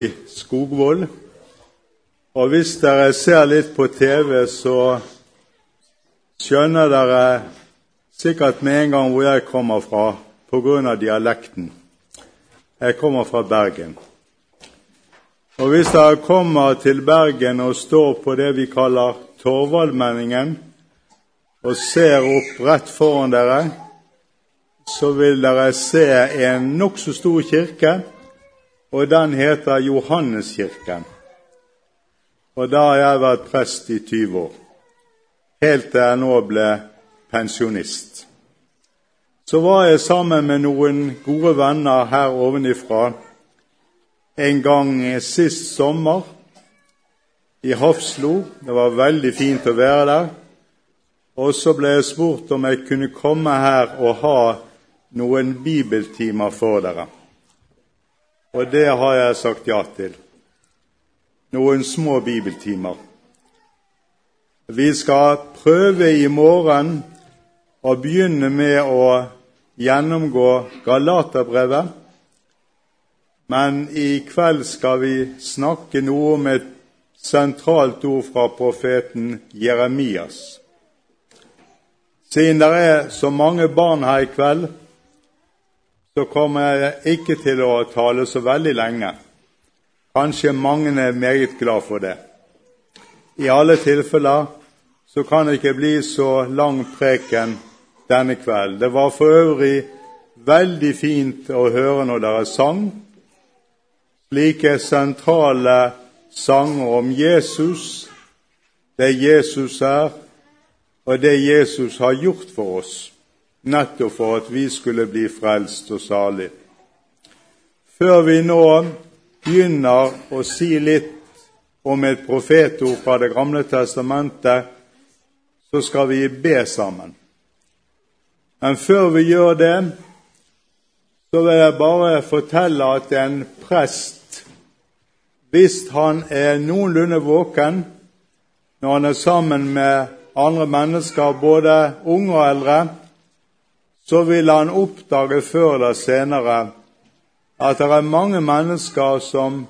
i Skogvoll. Og hvis dere ser litt på TV, så skjønner dere sikkert med en gang hvor jeg kommer fra, pga. dialekten. Jeg kommer fra Bergen. Og hvis dere kommer til Bergen og står på det vi kaller Torvaldmenningen, og ser opp rett foran dere, så vil dere se en nokså stor kirke og den heter Johanneskirken. Og da har jeg vært prest i 20 år, helt til jeg nå ble pensjonist. Så var jeg sammen med noen gode venner her ovenifra en gang sist sommer i Hafslo. Det var veldig fint å være der. Og så ble jeg spurt om jeg kunne komme her og ha noen bibeltimer for dere. Og det har jeg sagt ja til. Noen små bibeltimer. Vi skal prøve i morgen å begynne med å gjennomgå Galaterbrevet. Men i kveld skal vi snakke noe om et sentralt ord fra profeten Jeremias. Siden det er så mange barn her i kveld, så kommer jeg ikke til å tale så veldig lenge. Kanskje mange er meget glad for det. I alle tilfeller så kan det ikke bli så lang preken denne kvelden. Det var for øvrig veldig fint å høre når dere sang slike sentrale sanger om Jesus, det Jesus er, og det Jesus har gjort for oss nettopp for at vi skulle bli frelst og salig. Før vi nå begynner å si litt om et profetord fra Det gamle testamentet, så skal vi be sammen. Men før vi gjør det, så vil jeg bare fortelle at en prest, hvis han er noenlunde våken når han er sammen med andre mennesker, både unge og eldre, så vil han oppdage før eller senere at det er mange mennesker som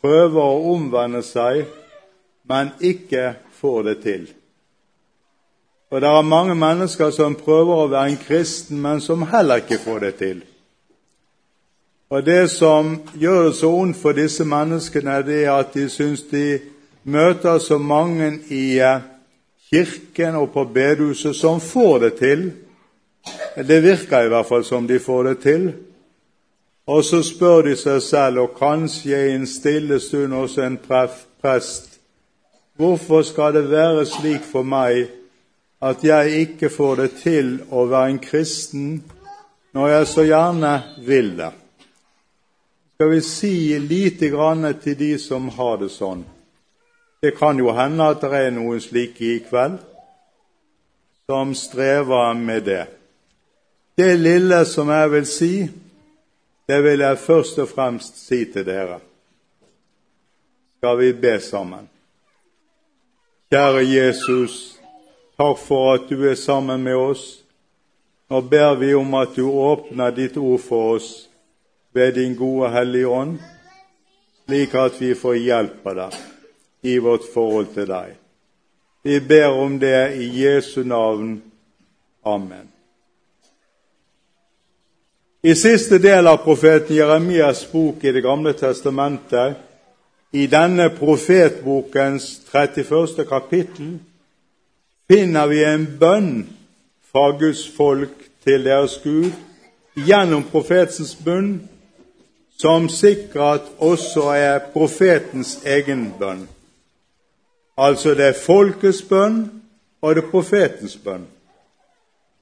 prøver å omvende seg, men ikke får det til. Og det er mange mennesker som prøver å være en kristen, men som heller ikke får det til. Og Det som gjør det så ondt for disse menneskene, det er at de syns de møter så mange i eh, kirken og på bedehuset som får det til, det virker i hvert fall som de får det til. Og så spør de seg selv, og kanskje i en stille stund også en prest, hvorfor skal det være slik for meg at jeg ikke får det til å være en kristen når jeg så gjerne vil det? Skal vi si lite grann til de som har det sånn? Det kan jo hende at det er noen slike i kveld som strever med det. Det lille som jeg vil si, det vil jeg først og fremst si til dere. Skal vi be sammen? Kjære Jesus, takk for at du er sammen med oss. Nå ber vi om at du åpner ditt ord for oss ved din gode Hellige Ånd, slik at vi får hjelp av deg i vårt forhold til deg. Vi ber om det i Jesu navn. Amen. I siste del av profeten Jeremias bok i Det gamle testamentet, i denne profetbokens 31. kapittel, finner vi en bønn fra Guds folk til deres Gud gjennom profetens bunn, som sikkert også er profetens egen bønn. Altså det er folkets bønn, og det er profetens bønn.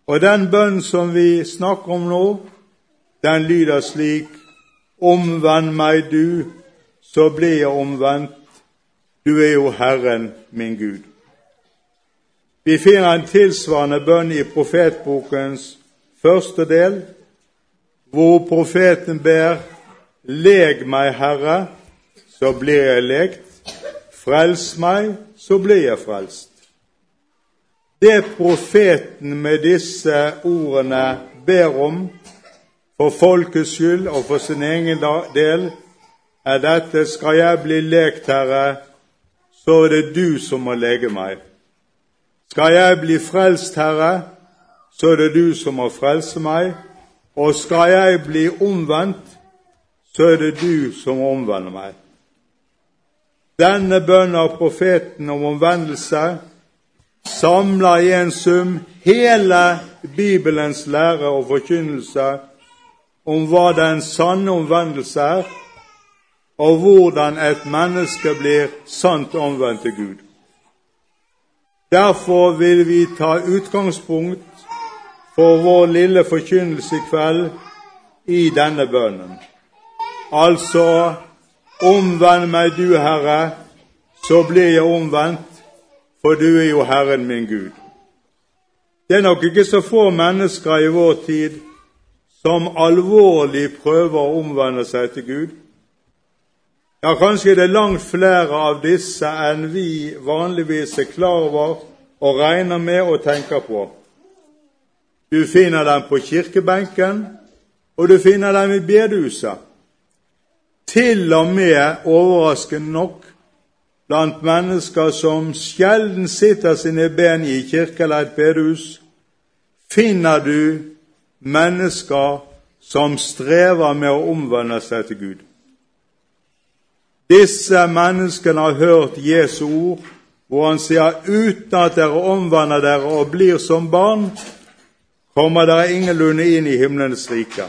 Og den bønn som vi snakker om nå, den lyder slik Omvend meg, du, så blir jeg omvendt. Du er jo Herren min Gud. Vi finner en tilsvarende bønn i profetbokens første del, hvor profeten ber Leg meg, Herre, så blir jeg lekt. Frels meg, så blir jeg frelst. Det profeten med disse ordene ber om, for folkets skyld og for sin egen del, er dette skal jeg bli lekt, Herre, så er det du som må lege meg. Skal jeg bli frelst, Herre, så er det du som må frelse meg. Og skal jeg bli omvendt, så er det du som omvender meg. Denne bønnen av profeten om omvendelse samler i en sum hele Bibelens lære og forkynnelse om hva den sanne omvendelse er, og hvordan et menneske blir sant omvendt til Gud. Derfor vil vi ta utgangspunkt for vår lille forkynnelse i kveld i denne bønnen. Altså omvend meg du, Herre, så blir jeg omvendt, for du er jo Herren min Gud. Det er nok ikke så få mennesker i vår tid som alvorlig prøver å omvende seg til Gud. Ja, kanskje det er langt flere av disse enn vi vanligvis er klar over og regner med og tenker på. Du finner dem på kirkebenken, og du finner dem i bedehuset. Til og med, overraskende nok, blant mennesker som sjelden sitter sine ben i kirke eller et bedehus, finner du mennesker som strever med å omvende seg til Gud. Disse menneskene har hørt Jesu ord, hvor han sier uten at dere omvender dere og blir som barn, kommer dere ingenlunde inn i himlenes rike.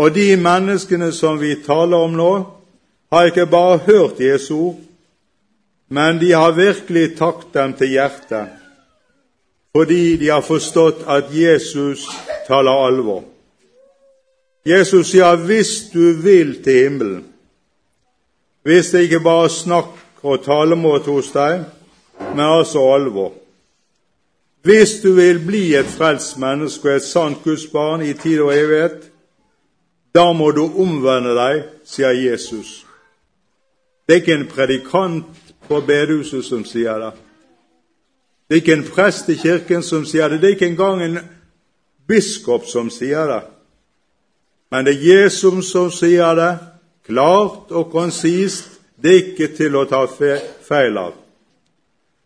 Og de menneskene som vi taler om nå, har ikke bare hørt Jesu ord, men de har virkelig takt dem til hjertet, fordi de har forstått at Jesus taler alvor. Jesus sier 'hvis du vil til himmelen', hvis det ikke bare er snakk og talemåte hos deg, men altså alvor. Hvis du vil bli et frelst menneske og et sant Guds barn i tid og evighet, da må du omvende deg, sier Jesus. Det er ikke en predikant på bedehuset som sier det. Det er ikke en prest i kirken som sier det. Det er ikke engang en biskop som sier det. Men det er Jesus som sier det, klart og konsist, det er ikke til å ta feil av.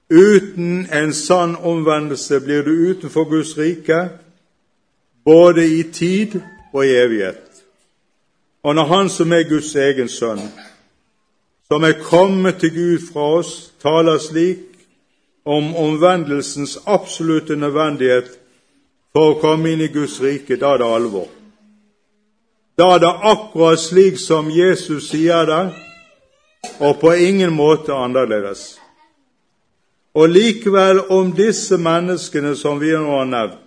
Uten en sann omvendelse blir du utenfor Guds rike, både i tid og i evighet. Og når Han som er Guds egen sønn, som er kommet til Gud fra oss, taler slik om omvendelsens absolutte nødvendighet for å komme inn i Guds rike, da er det alvor. Da er det akkurat slik som Jesus sier det, og på ingen måte annerledes. Og likevel, om disse menneskene som vi nå har nevnt,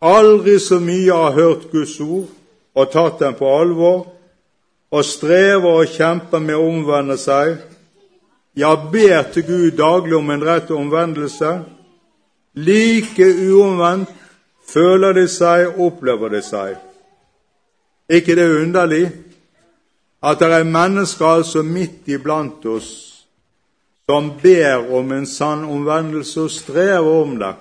aldri så mye har hørt Guds ord og tatt dem på alvor, og strever og kjemper med å omvende seg, ja, ber til Gud daglig om en rett omvendelse, like uomvendt føler de seg, opplever de seg ikke det er underlig at det er mennesker altså midt iblant oss som ber om en sann omvendelse og strever om det.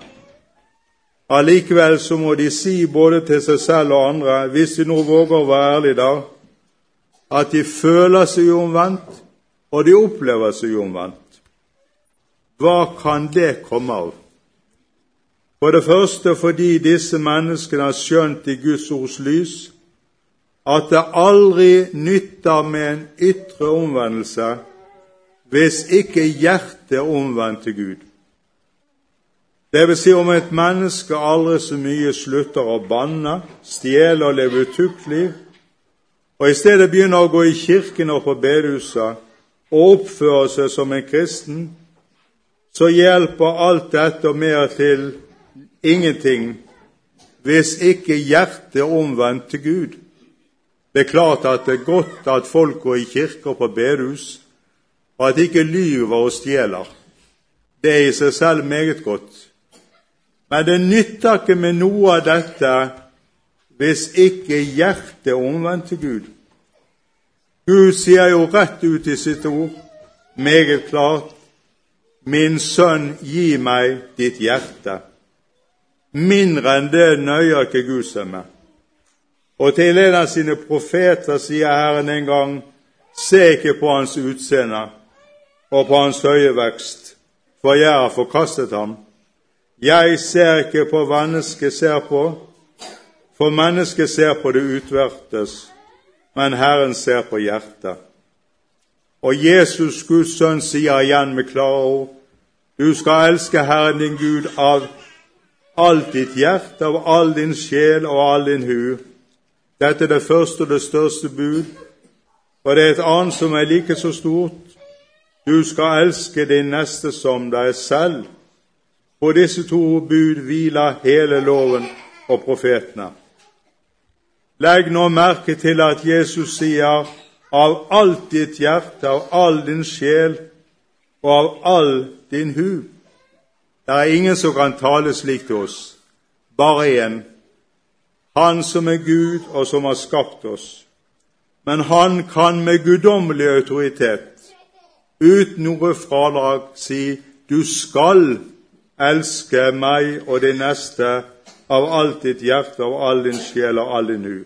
Allikevel så må de si både til seg selv og andre, hvis de nå våger å være ærlige da, at de føler seg omvendt, og de opplever seg omvendt. Hva kan det komme av? For det første fordi disse menneskene har skjønt i Guds ords lys at det aldri nytter med en ytre omvendelse hvis ikke hjertet er omvendt til Gud. Det vil si om et menneske aldri så mye slutter å banne, stjele og leve utuktelig, og i stedet begynner å gå i kirken og på bedehuset og oppføre seg som en kristen, så hjelper alt dette og mer til ingenting hvis ikke hjertet er omvendt til Gud. Det er klart at det er godt at folk går i kirker på bedehus, og at de ikke lyver og stjeler. Det er i seg selv meget godt. Men det nytter ikke med noe av dette hvis ikke hjertet er omvendt til Gud. Gud sier jo rett ut i sitt ord, meget klart, Min sønn, gi meg ditt hjerte. Mindre enn det nøyer ikke Gud seg med. Og til en av sine profeter sier Herren en gang, se ikke på hans utseende og på hans høye vekst, for jeg har forkastet ham. Jeg ser ikke på mennesket ser på, for mennesket ser på det utvertes, men Herren ser på hjertet. Og Jesus, Guds sønn, sier igjen med klare ord, du skal elske Herren din Gud av alt ditt hjerte, av all din sjel og all din hu. Dette er det første og det største bud, og det er et annet som er like så stort. Du skal elske din neste som deg selv. På disse to bud hviler hele loven og profetene. Legg nå merke til at Jesus sier av alt ditt hjerte, av all din sjel og av all din hu. Det er ingen som kan tale slik til oss, bare én. Han som er Gud, og som har skapt oss. Men han kan med guddommelig autoritet, uten noe fradrag, si du skal elske meg og din neste av alt ditt hjerte, av all din sjel og all din hu.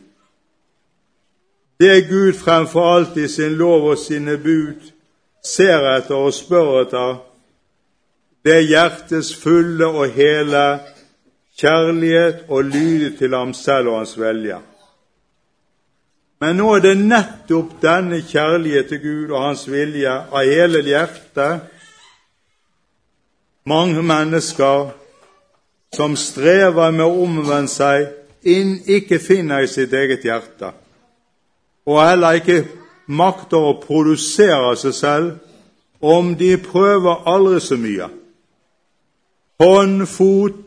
Det Gud fremfor alt i sin lov og sine bud ser etter og spør etter, det er hjertets fulle og hele kjærlighet og lyde til ham selv og hans velje. Men nå er det nettopp denne kjærlighet til Gud og hans vilje av hele hjertet mange mennesker som strever med å omvende seg, inn ikke finner i sitt eget hjerte, og heller ikke makter å produsere seg selv om de prøver aldri så mye. Hånd, fot,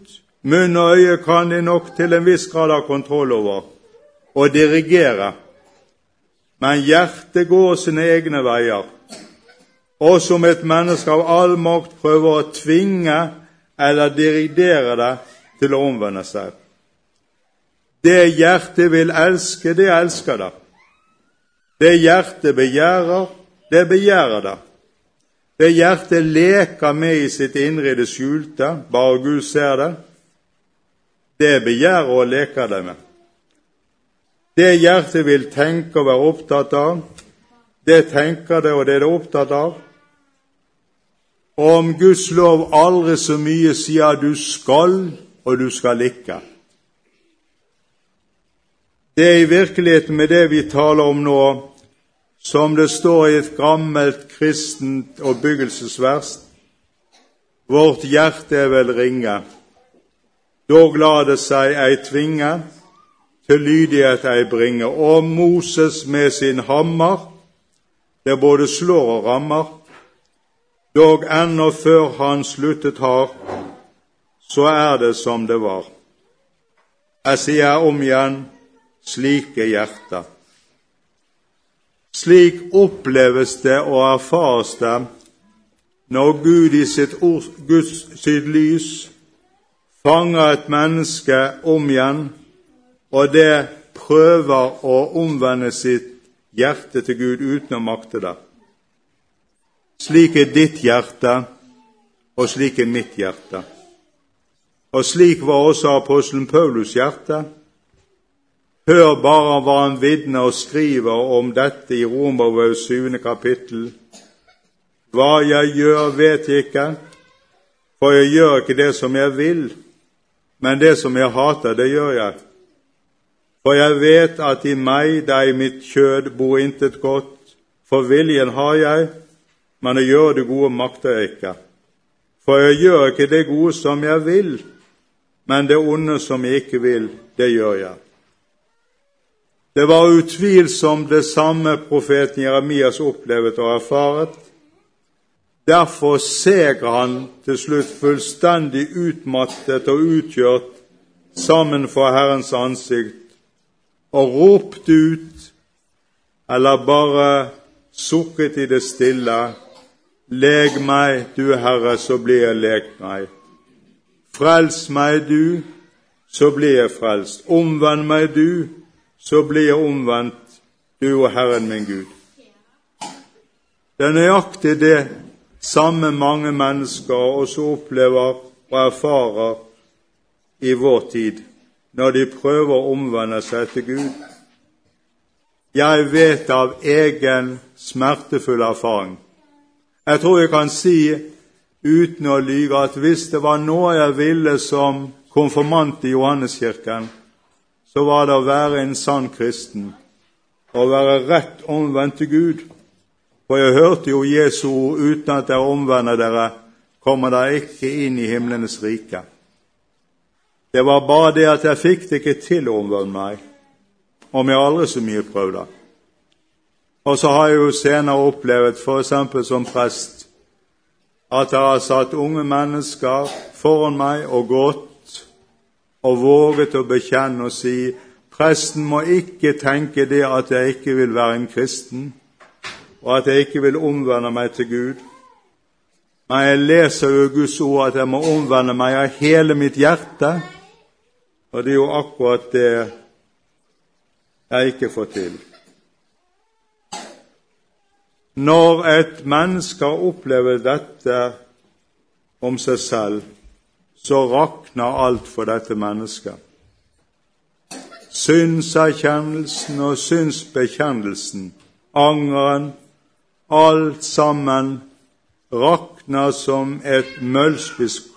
munn og øye kan de nok til en viss grad ha kontroll over og dirigere, men hjertet går sine egne veier, og som et menneske av all makt prøver å tvinge eller dirigere det til å omvende seg. Det hjertet vil elske, det elsker det. Det hjertet begjærer, det begjærer det. Det hjertet leker med i sitt indre i det skjulte, bare Gud ser det. Det begjærer og leker det med. Det hjertet vil tenke og være opptatt av, det tenker det, og det er det opptatt av. Og om Guds lov aldri så mye sier du skal, og du skal ikke. Det er i virkeligheten med det vi taler om nå, som det står i et gammelt kristent oppbyggelsesvers Vårt hjerte er vel ringe, dog lar det seg ei tvinge, til lydighet ei bringe. Og Moses med sin hammer, det både slår og rammer, dog ennå før han sluttet har, så er det som det var. Jeg sier om igjen slike hjerter. Slik oppleves det og erfares det når Gud i sitt, ord, Guds, sitt lys fanger et menneske om igjen, og det prøver å omvende sitt hjerte til Gud uten å makte det. Slik er ditt hjerte, og slik er mitt hjerte. Og slik var også apostelen Paulus' hjerte. Hør bare hva han vitner og skriver om dette i Romerbrevets syvende kapittel. Hva jeg gjør, vet jeg ikke, for jeg gjør ikke det som jeg vil, men det som jeg hater, det gjør jeg. For jeg vet at i meg, der i mitt kjød, bor intet godt, for viljen har jeg, men å gjøre det gode makter jeg ikke. For jeg gjør ikke det gode som jeg vil, men det onde som jeg ikke vil, det gjør jeg. Det var utvilsomt det samme profeten Jeremias opplevde og erfaret. Derfor seg han til slutt fullstendig utmattet og utkjørt sammen for Herrens ansikt og ropte ut, eller bare sukket i det stille, Leg meg, du Herre, så blir jeg lekt meg. Frels meg, du, så blir jeg frelst. Omvend meg, du, så blir jeg omvendt, du og Herren min Gud. Det er nøyaktig det samme mange mennesker også opplever og erfarer i vår tid når de prøver å omvende seg til Gud. Jeg vet av egen smertefull erfaring. Jeg tror jeg kan si uten å lyge at hvis det var noe jeg ville som konfirmant i Johanneskirken, så var det å være en sann kristen, å være rett omvendt til Gud. For jeg hørte jo Jesu ord uten at dere omvender dere, kommer dere ikke inn i himlenes rike. Det var bare det at jeg fikk det ikke til å omvende meg, om jeg aldri så mye prøvde. Og så har jeg jo senere opplevd, f.eks. som prest, at jeg har satt unge mennesker foran meg og gått og våget å bekjenne og si presten må ikke tenke det at jeg ikke vil være en kristen, og at jeg ikke vil omvende meg til Gud. Men jeg leser jo Guds ord at jeg må omvende meg av hele mitt hjerte, og det er jo akkurat det jeg ikke får til. Når et menneske opplever dette om seg selv, så rakner alt for dette mennesket. Synserkjennelsen og synsbekjennelsen, angeren, alt sammen rakner som et møllspiskt.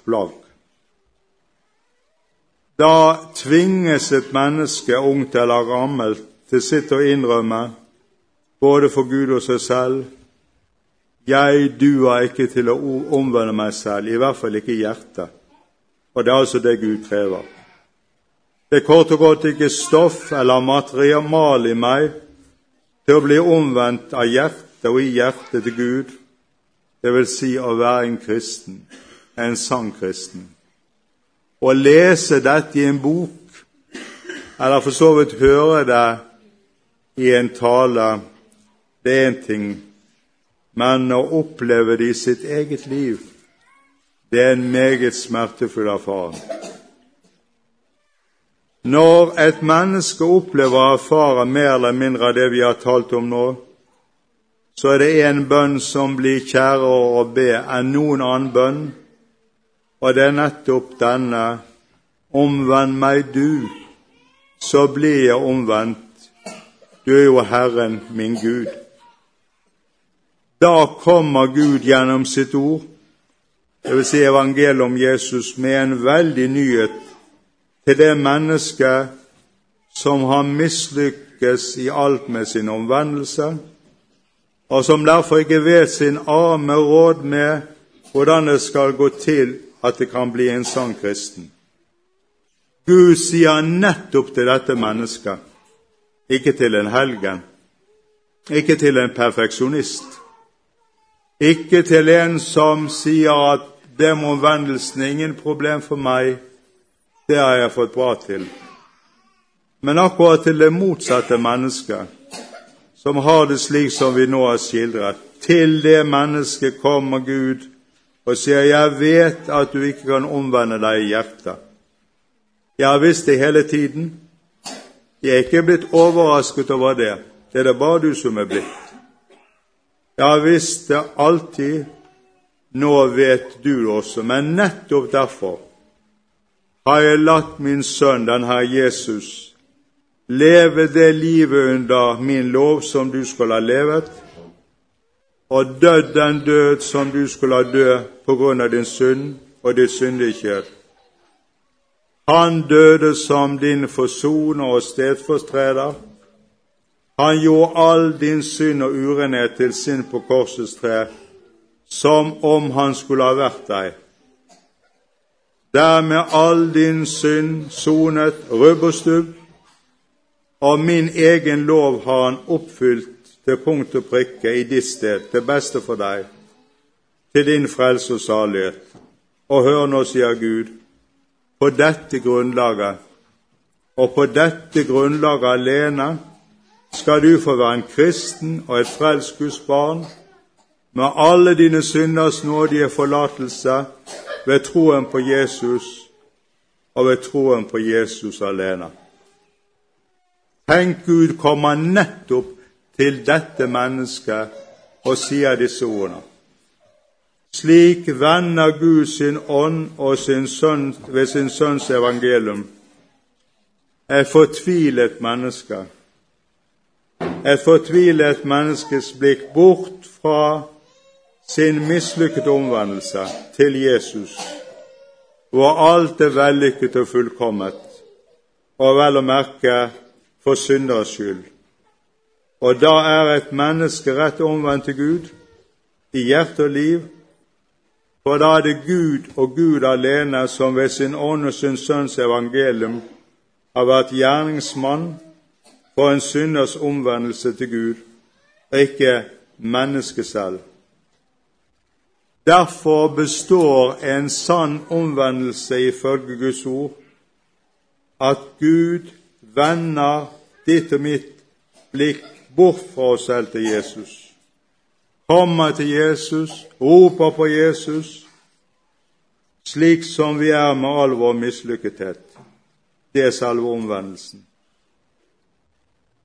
Da tvinges et menneske, ungt eller gammelt, til sitt å innrømme både for Gud og seg selv. Jeg duer ikke til å omvende meg selv, i hvert fall ikke hjertet. Og det er altså det Gud krever. Det er kort og godt ikke stoff eller material i meg til å bli omvendt av hjertet og i hjertet til Gud, det vil si å være en kristen, en sann kristen. Å lese dette i en bok, eller for så vidt høre det i en tale, det er en ting, men å oppleve det i sitt eget liv, det er en meget smertefull erfaring. Når et menneske opplever og erfarer mer eller mindre av det vi har talt om nå, så er det en bønn som blir kjærere å be enn noen annen bønn, og det er nettopp denne Omvend meg du, så blir jeg omvendt. Du er jo Herren min Gud. Da kommer Gud gjennom sitt ord, dvs. Si evangeliet om Jesus, med en veldig nyhet til det mennesket som har mislykkes i alt med sin omvendelse, og som derfor ikke vet sin arme råd med hvordan det skal gå til at det kan bli en sann kristen. Gud sier nettopp til dette mennesket, ikke til en helgen, ikke til en perfeksjonist, ikke til en som sier at det med omvendelsen er ingen problem for meg, det har jeg fått bra til. Men akkurat til det motsatte mennesket, som har det slik som vi nå har skildret. Til det mennesket kommer Gud og sier, 'Jeg vet at du ikke kan omvende deg i hjertet.' Jeg har visst det hele tiden. Jeg er ikke blitt overrasket over det. Det er det bare du som er blitt. Jeg visste alltid, nå vet du det også. Men nettopp derfor har jeg latt min sønn, den Herre Jesus, leve det livet under min lov som du skulle ha levet, og dødd den død som du skulle ha død på grunn av din synd og ditt syndighet. Han døde som din forsoner og stedfortreder han gjorde all din synd og urenhet til synd på korsets tre, som om han skulle ha vært deg. Dermed all din synd sonet rubb og stubb, og min egen lov har han oppfylt til punkt og prikke i ditt sted, til beste for deg, til din frelse og salighet. Og hør nå, sier Gud, på dette grunnlaget, og på dette grunnlaget alene, skal du få være en kristen og et frelst barn med alle dine synders nådige forlatelse ved troen på Jesus og ved troen på Jesus alene. Tenk, Gud kommer nettopp til dette mennesket og sier disse ordene. Slik vender Gud sin ånd og sin sønn, ved sin sønns evangelium et fortvilet menneske et fortvilet menneskes blikk bort fra sin mislykkede omvendelse til Jesus, hvor alt er vellykket og fullkomment, og vel å merke for synders skyld. Og da er et menneske rett omvendt til Gud i hjerte og liv, for da er det Gud og Gud alene som ved sin ånd og sin sønns evangelium har vært gjerningsmann for en synders omvendelse til Gud, og ikke mennesket selv. Derfor består en sann omvendelse ifølge Guds ord at Gud vender ditt og mitt blikk bort fra oss selv til Jesus. Kommer til Jesus, roper på Jesus, slik som vi er med all vår mislykkethet. Det er selve omvendelsen.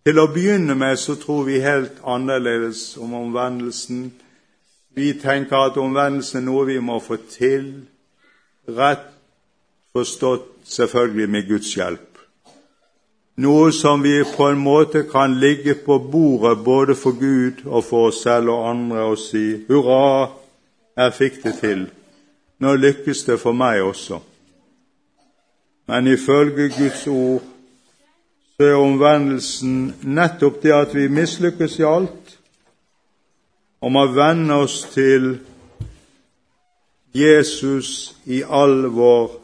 Til å begynne med så tror vi helt annerledes om omvendelsen. Vi tenker at omvendelsen er noe vi må få til, rett forstått selvfølgelig med Guds hjelp. Noe som vi på en måte kan ligge på bordet både for Gud og for oss selv og andre og si 'Hurra, jeg fikk det til'. Nå lykkes det for meg også. Men ifølge Guds ord så er omvendelsen nettopp det at vi mislykkes i alt, og må vende oss til Jesus i all vår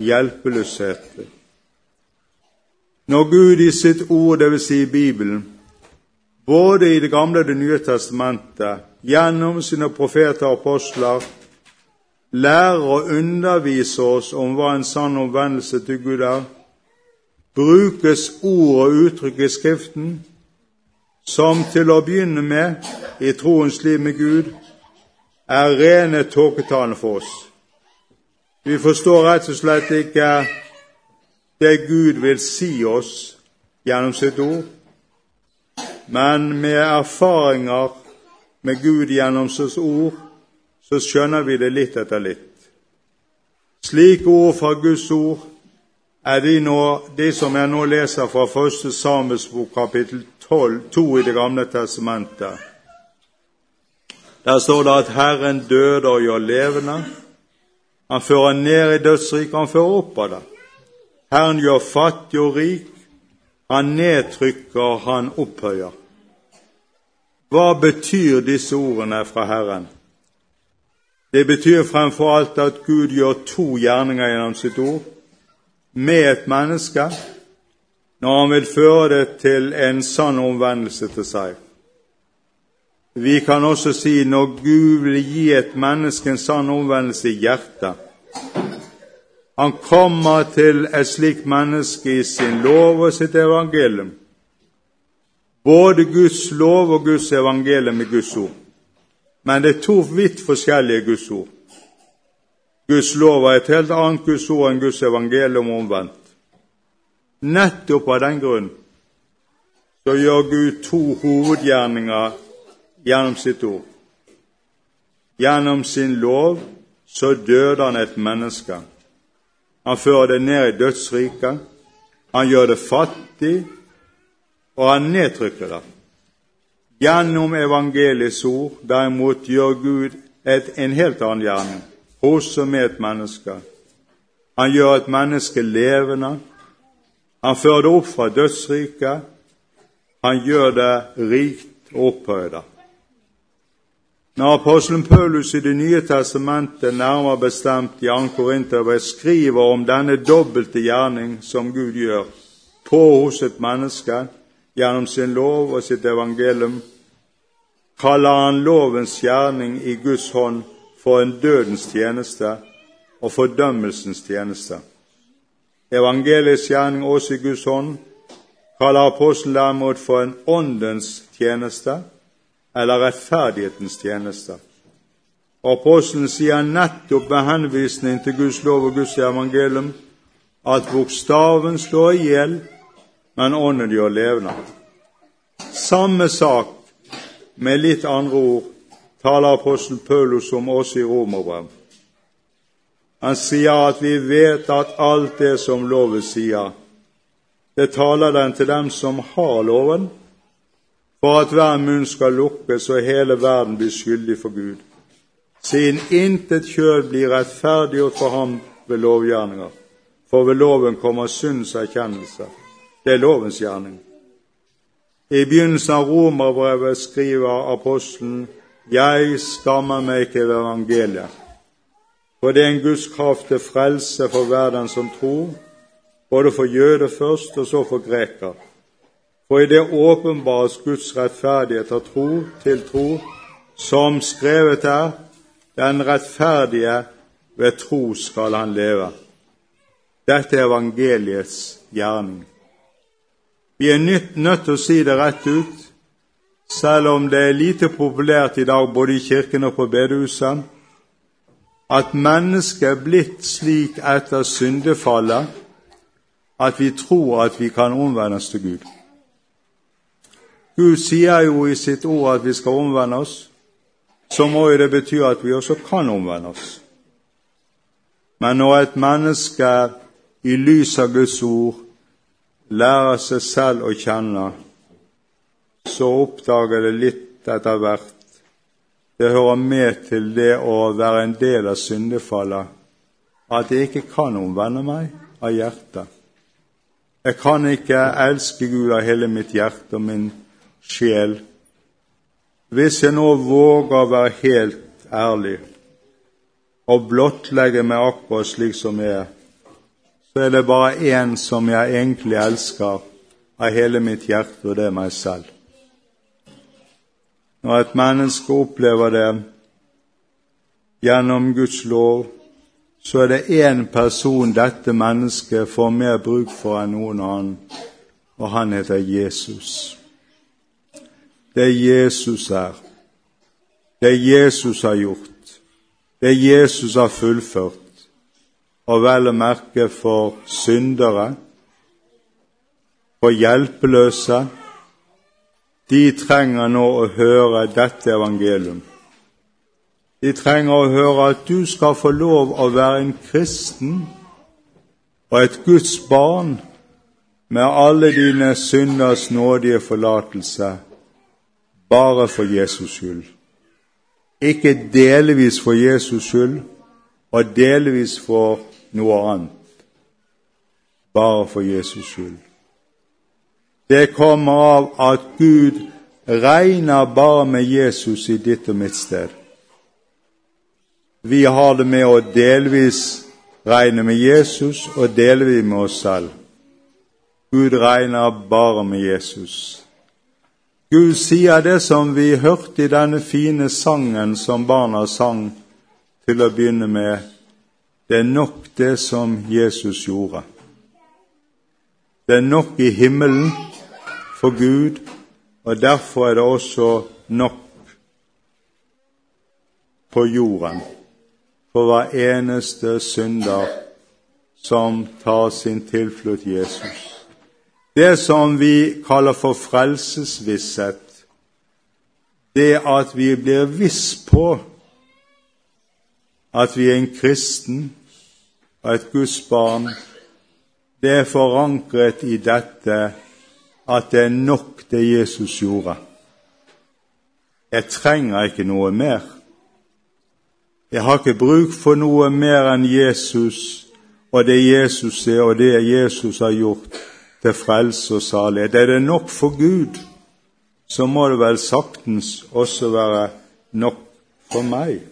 hjelpeløshet. Når Gud i sitt ord, dvs. Si i Bibelen, både i Det gamle og Det nye testamentet, gjennom sine profeter og apostler, lærer og underviser oss om hva en sann omvendelse til Gud er, brukes ord og uttrykk i Skriften som til å begynne med i troens liv med Gud er rene tåketalen for oss. Vi forstår rett og slett ikke det Gud vil si oss gjennom sitt ord, men med erfaringer med Gud gjennom sitt ord, så skjønner vi det litt etter litt. Slike ord fra Guds ord er de, nå, det som jeg nå leser fra 1. Samuels bok, kapittel 12, 2 i Det gamle testamentet. Der står det at Herren døde og gjør levende. Han fører ned i dødsriket, han fører opp av det. Herren gjør fattig og rik, han nedtrykker, han opphøyer. Hva betyr disse ordene fra Herren? Det betyr fremfor alt at Gud gjør to gjerninger gjennom sitt ord med et menneske når han vil føre det til en sann omvendelse til seg. Vi kan også si når Gud vil gi et menneske en sann omvendelse i hjertet, han kommer til et slikt menneske i sin lov og sitt evangelium. Både Guds lov og Guds evangelium er Guds ord. Men det er to vidt forskjellige Guds ord. Guds lov er et helt annet Guds ord enn Guds evangelium omvendt. Nettopp av den grunn så gjør Gud to hovedgjerninger gjennom sitt ord. Gjennom sin lov så døde han et menneske. Han fører det ned i dødsriket. Han gjør det fattig, og han nedtrykker det. Gjennom evangeliets ord derimot gjør Gud et, en helt annen gjerning hos og med et menneske. Han gjør et menneske levende. Han fører det opp fra dødsriket. Han gjør det rikt og opphøyda. Når apostelen Paulus i Det nye testamentet, nærmere bestemt i 2. Korinterbrev, skriver om denne dobbelte gjerning som Gud gjør på hos et menneske gjennom sin lov og sitt evangelium, kaller han lovens gjerning i Guds hånd for en dødens tjeneste og fordømmelsens tjeneste. Evangeliets gjerning også i Guds hånd kaller apostelen derimot for en åndens tjeneste eller rettferdighetens tjeneste. Apostelen sier nettopp med henvisning til Guds lov og Guds evangelium at bokstaven slår i hjel, men ånden gjør levende. Samme sak, med litt andre ord, taler apostel Paulus om oss i romerbrev. Han sier at vi vet at alt det som loven sier, det taler den til dem som har loven, for at hver munn skal lukkes og hele verden blir skyldig for Gud, siden intet kjød blir rettferdiggjort for ham ved lovgjerninger. For ved loven kommer syndens erkjennelse. Det er lovens gjerning. I begynnelsen av romerbrevet skriver apostelen jeg skammer meg ikke ved evangeliet, for det er en Guds kraft til frelse for hver den som tror, både for jøder først og så for greker. For i det åpenbares Guds rettferdighet av tro til tro, som skrevet er, den rettferdige ved tro skal han leve. Dette er evangeliets gjerning. Vi er nødt til å si det rett ut, selv om det er lite populært i dag både i kirken og på bedehuset, at mennesket er blitt slik etter syndefallet at vi tror at vi kan omvendes til Gud. Gud sier jo i sitt ord at vi skal omvende oss, så må jo det bety at vi også kan omvende oss. Men når et menneske i lys av Guds ord lærer seg selv å kjenne, så oppdager det litt etter hvert. Det hører med til det å være en del av syndefallet at jeg ikke kan omvende meg av hjertet. Jeg kan ikke elske Gud av hele mitt hjerte og min sjel. Hvis jeg nå våger å være helt ærlig og blottlegge meg akkurat slik som jeg er, så er det bare én som jeg egentlig elsker av hele mitt hjerte, og det er meg selv. Når et menneske opplever det gjennom Guds lov, så er det én person dette mennesket får mer bruk for enn noen annen, og han heter Jesus. Det Jesus er, det Jesus har gjort, det Jesus har fullført, og vel å merke for syndere, for hjelpeløse, de trenger nå å høre dette evangelium. De trenger å høre at du skal få lov å være en kristen og et Guds barn med alle dine synders nådige forlatelse, bare for Jesus skyld. Ikke delvis for Jesus skyld og delvis for noe annet. Bare for Jesus skyld. Det kommer av at Gud regner bare med Jesus i ditt og mitt sted. Vi har det med å delvis regne med Jesus og delvis med oss selv. Gud regner bare med Jesus. Gud sier det som vi hørte i denne fine sangen som barna sang til å begynne med. Det er nok det som Jesus gjorde. Det er nok i himmelen for Gud, og derfor er det også nok på jorden for hver eneste synder som tar sin tilflukt Jesus. Det som vi kaller for frelsesvisshet, det at vi blir viss på at vi er en kristen og et Guds barn, det er forankret i dette at det er nok det Jesus gjorde. Jeg trenger ikke noe mer. Jeg har ikke bruk for noe mer enn Jesus og det Jesus er, og det Jesus har gjort til frelse og salighet. Er det nok for Gud, så må det vel saktens også være nok for meg.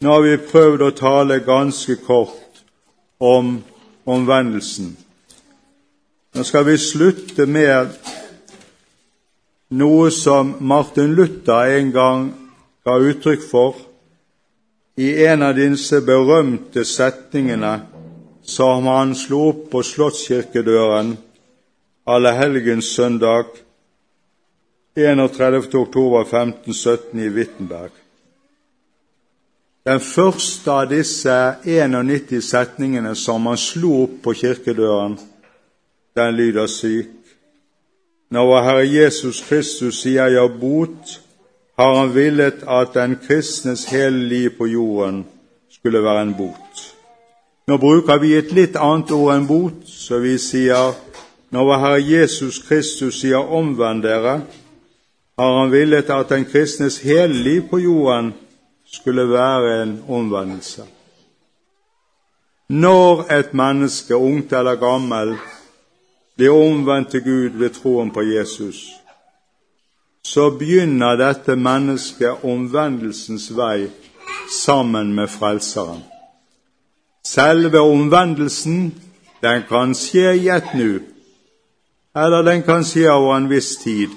Nå har vi prøvd å tale ganske kort om omvendelsen. Nå skal vi slutte med noe som Martin Luther en gang ga uttrykk for i en av disse berømte setningene som han slo opp på slottskirkedøren allehelgenssøndag 31. oktober 1517 i Wittenberg. Den første av disse 91 setningene som han slo opp på kirkedøren, den lyder syk. Når vår Herre Jesus Kristus sier ja bot, har han villet at den kristnes hele liv på jorden skulle være en bot. Nå bruker vi et litt annet ord enn bot, så vi sier når vår Herre Jesus Kristus sier 'omvend dere', har han villet at den kristnes hele liv på jorden skulle være en omvendelse. Når et menneske, ungt eller gammel, blir omvendt til Gud ved troen på Jesus, så begynner dette mennesket omvendelsens vei sammen med Frelseren. Selve omvendelsen den kan skje i ett nu, eller den kan skje over en viss tid,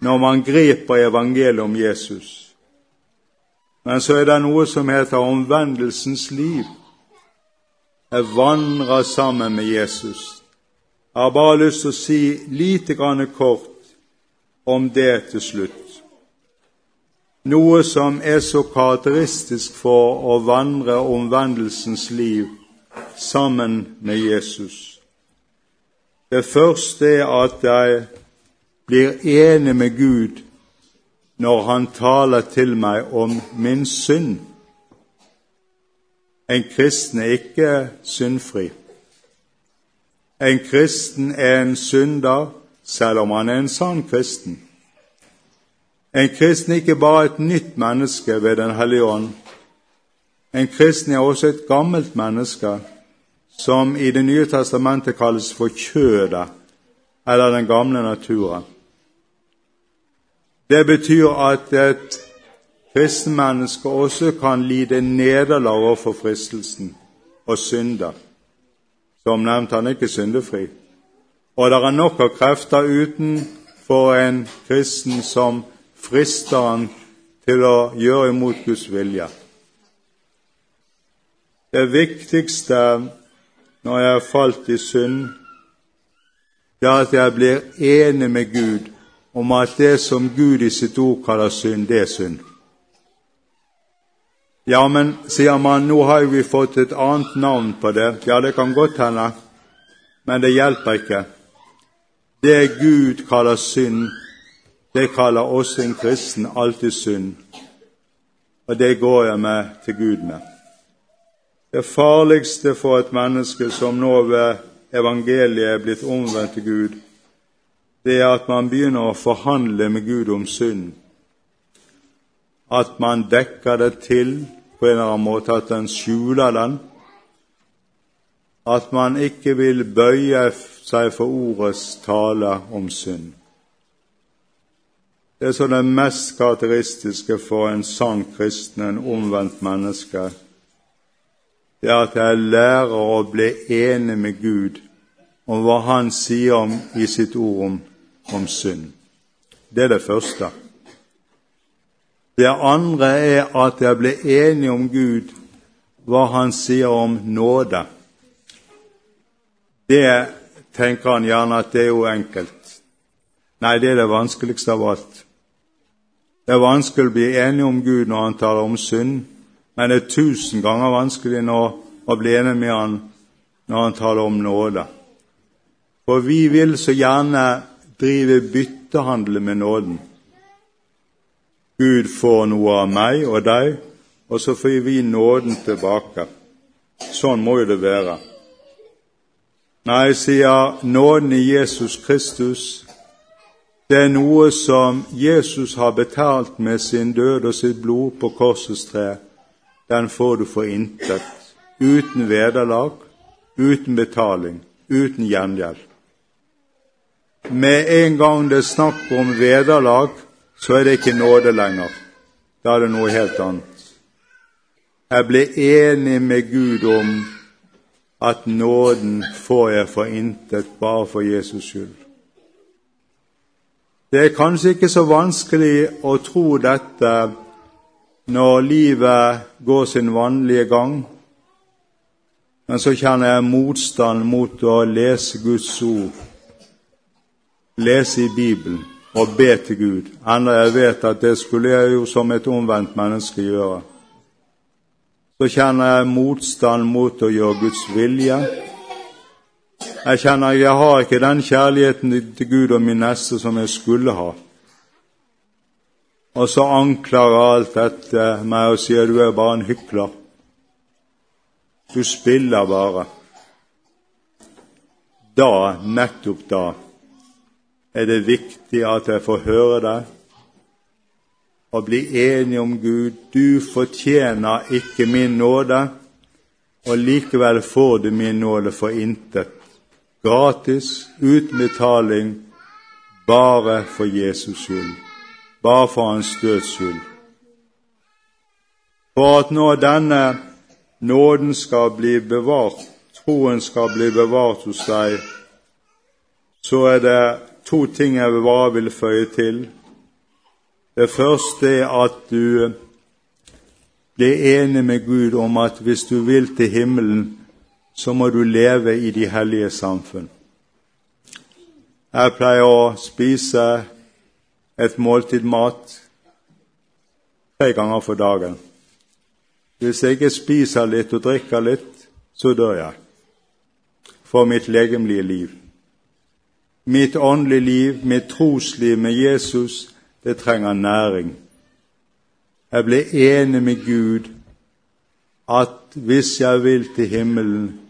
når man griper evangeliet om Jesus. Men så er det noe som heter omvendelsens liv. Jeg vandrer sammen med Jesus. Jeg har bare lyst til å si lite grann kort om det til slutt. Noe som er så karakteristisk for å vandre omvendelsens liv sammen med Jesus. Det første er at jeg blir enig med Gud når Han taler til meg om min synd. En kristen er ikke syndfri. En kristen er en synder selv om han er en sann kristen. En kristen er ikke bare et nytt menneske ved Den hellige ånd. En kristen er også et gammelt menneske som i Det nye testamentet kalles for kjødet, eller den gamle naturen. Det betyr at et kristenmenneske også kan lide nederlag overfor fristelsen og synde. Som nevnt, han er ikke syndefri. Og det er nok av krefter utenfor en kristen som frister han til å gjøre imot Guds vilje. Det viktigste når jeg har falt i synd, det er at jeg blir enig med Gud om at det som Gud i sitt ord kaller synd, det er synd. Ja, men, sier man, nå har vi fått et annet navn på det. Ja, det kan godt hende, men det hjelper ikke. Det Gud kaller synd, det kaller også en kristen alltid synd. Og det går jeg med til Gud med. Det farligste for et menneske som nå ved evangeliet er blitt omvendt til Gud, det er at man begynner å forhandle med Gud om synd. At man dekker det til på en eller annen måte, at en skjuler den. At man ikke vil bøye seg for ordets tale om synd. Det er så det mest karakteristiske for en sann kristen, en omvendt menneske, det er at jeg lærer å bli enig med Gud om hva Han sier om, i sitt ord om, om synd. Det er det første. Det andre er at jeg blir enig om Gud, hva Han sier om nåde. Det tenker han gjerne at det er jo enkelt. Nei, det er det vanskeligste av alt. Det er vanskelig å bli enig om Gud når han taler om synd, men det er tusen ganger vanskelig nå å bli enig med han når han taler om nåde. For vi vil så gjerne drive byttehandel med nåden. Gud får noe av meg og deg, og så får vi nåden tilbake. Sånn må jo det være. Nei, jeg sier nåden i Jesus Kristus, det er noe som Jesus har betalt med sin død og sitt blod på korsets tre. Den får du for intet, uten vederlag, uten betaling, uten gjengjeld. Med en gang det er snakk om vederlag, så er det ikke nåde lenger. Da er det noe helt annet. Jeg ble enig med Gud om at nåden får jeg for intet bare for Jesus skyld. Det er kanskje ikke så vanskelig å tro dette når livet går sin vanlige gang, men så kjenner jeg motstand mot å lese Guds ord, lese i Bibelen og be til Gud, enda jeg vet at det skulle jeg jo som et omvendt menneske gjøre. Så kjenner jeg motstand mot å gjøre Guds vilje, jeg kjenner jeg har ikke den kjærligheten til Gud og min neste som jeg skulle ha. Og så anklager alt dette meg og sier du er bare en hykler. Du spiller bare. da, nettopp da, er det viktig at jeg får høre det og bli enig om Gud. Du fortjener ikke min nåde, og likevel får du min nåde for intet. Gratis, uten betaling, bare for Jesus skyld. Bare for hans døds skyld. For at når denne nåden skal bli bevart, troen skal bli bevart hos deg, så er det to ting jeg bare vil føye til. Det første er at du blir enig med Gud om at hvis du vil til himmelen, så må du leve i de hellige samfunn. Jeg pleier å spise et måltid mat tre ganger for dagen. Hvis jeg ikke spiser litt og drikker litt, så dør jeg for mitt legemlige liv. Mitt åndelige liv, mitt trosliv med Jesus, det trenger næring. Jeg ble enig med Gud at hvis jeg vil til himmelen,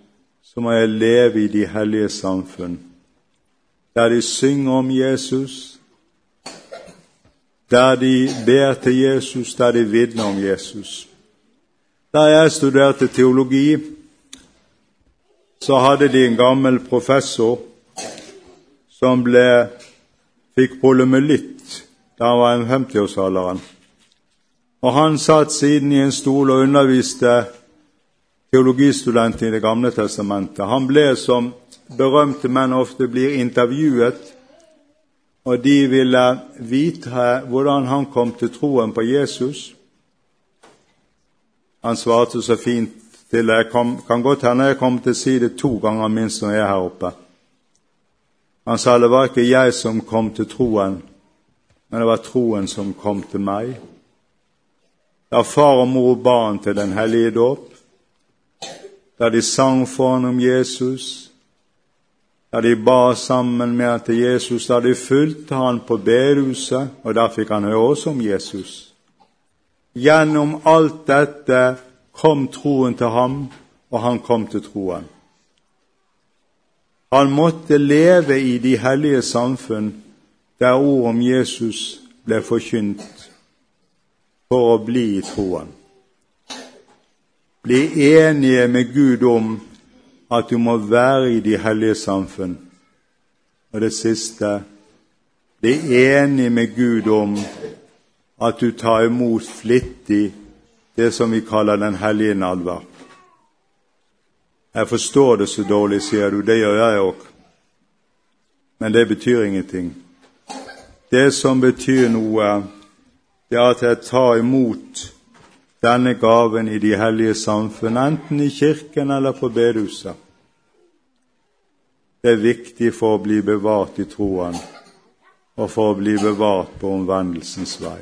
så må jeg leve i de hellige samfunn, der de synger om Jesus, der de ber til Jesus, der de vitner om Jesus. Da jeg studerte teologi, så hadde de en gammel professor som ble, fikk polymylitt da han var i 50-årsalderen. Og Han satt siden i en stol og underviste teologistudenter i Det gamle testamentet. Han ble, som berømte menn ofte blir, intervjuet, og de ville vite hvordan han kom til troen på Jesus. Han svarte så fint til det. Kan godt hende jeg kommer til å si det to ganger minst når jeg er her oppe. Han sa det var ikke jeg som kom til troen, men det var troen som kom til meg. Da far og mor ba han til den hellige dåp, da de sang for ham om Jesus, da de ba sammen med han til Jesus, da de fulgte han på bedehuset, og da fikk han høre også om Jesus. Gjennom alt dette kom troen til ham, og han kom til troen. Han måtte leve i de hellige samfunn der ord om Jesus ble forkynt, for å bli i troen. Bli enige med Gud om at du må være i de hellige samfunn. Og det siste bli enig med Gud om at du tar imot flittig det som vi kaller Den hellige nadvær. Jeg forstår det så dårlig, sier du. Det gjør jeg òg. Men det betyr ingenting. Det som betyr noe, det er at jeg tar imot denne gaven i de hellige samfunn, enten i kirken eller på bedehuset. Det er viktig for å bli bevart i troen og for å bli bevart på omvendelsens vei.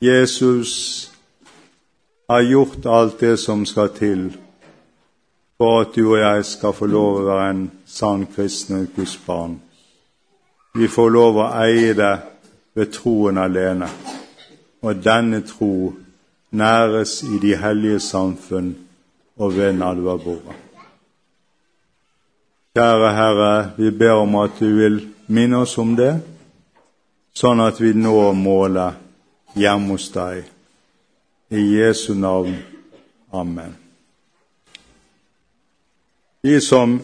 Jesus har gjort alt det som skal til for at du og jeg skal få lov å være en sann kristen Guds barn. Vi får lov å eie det ved troen alene, og denne tro næres i de hellige samfunn og ved nadverbordet. Kjære Herre, vi ber om at du vil minne oss om det, sånn at vi når målet hjemme hos deg. I Jesu navn. Amen. De som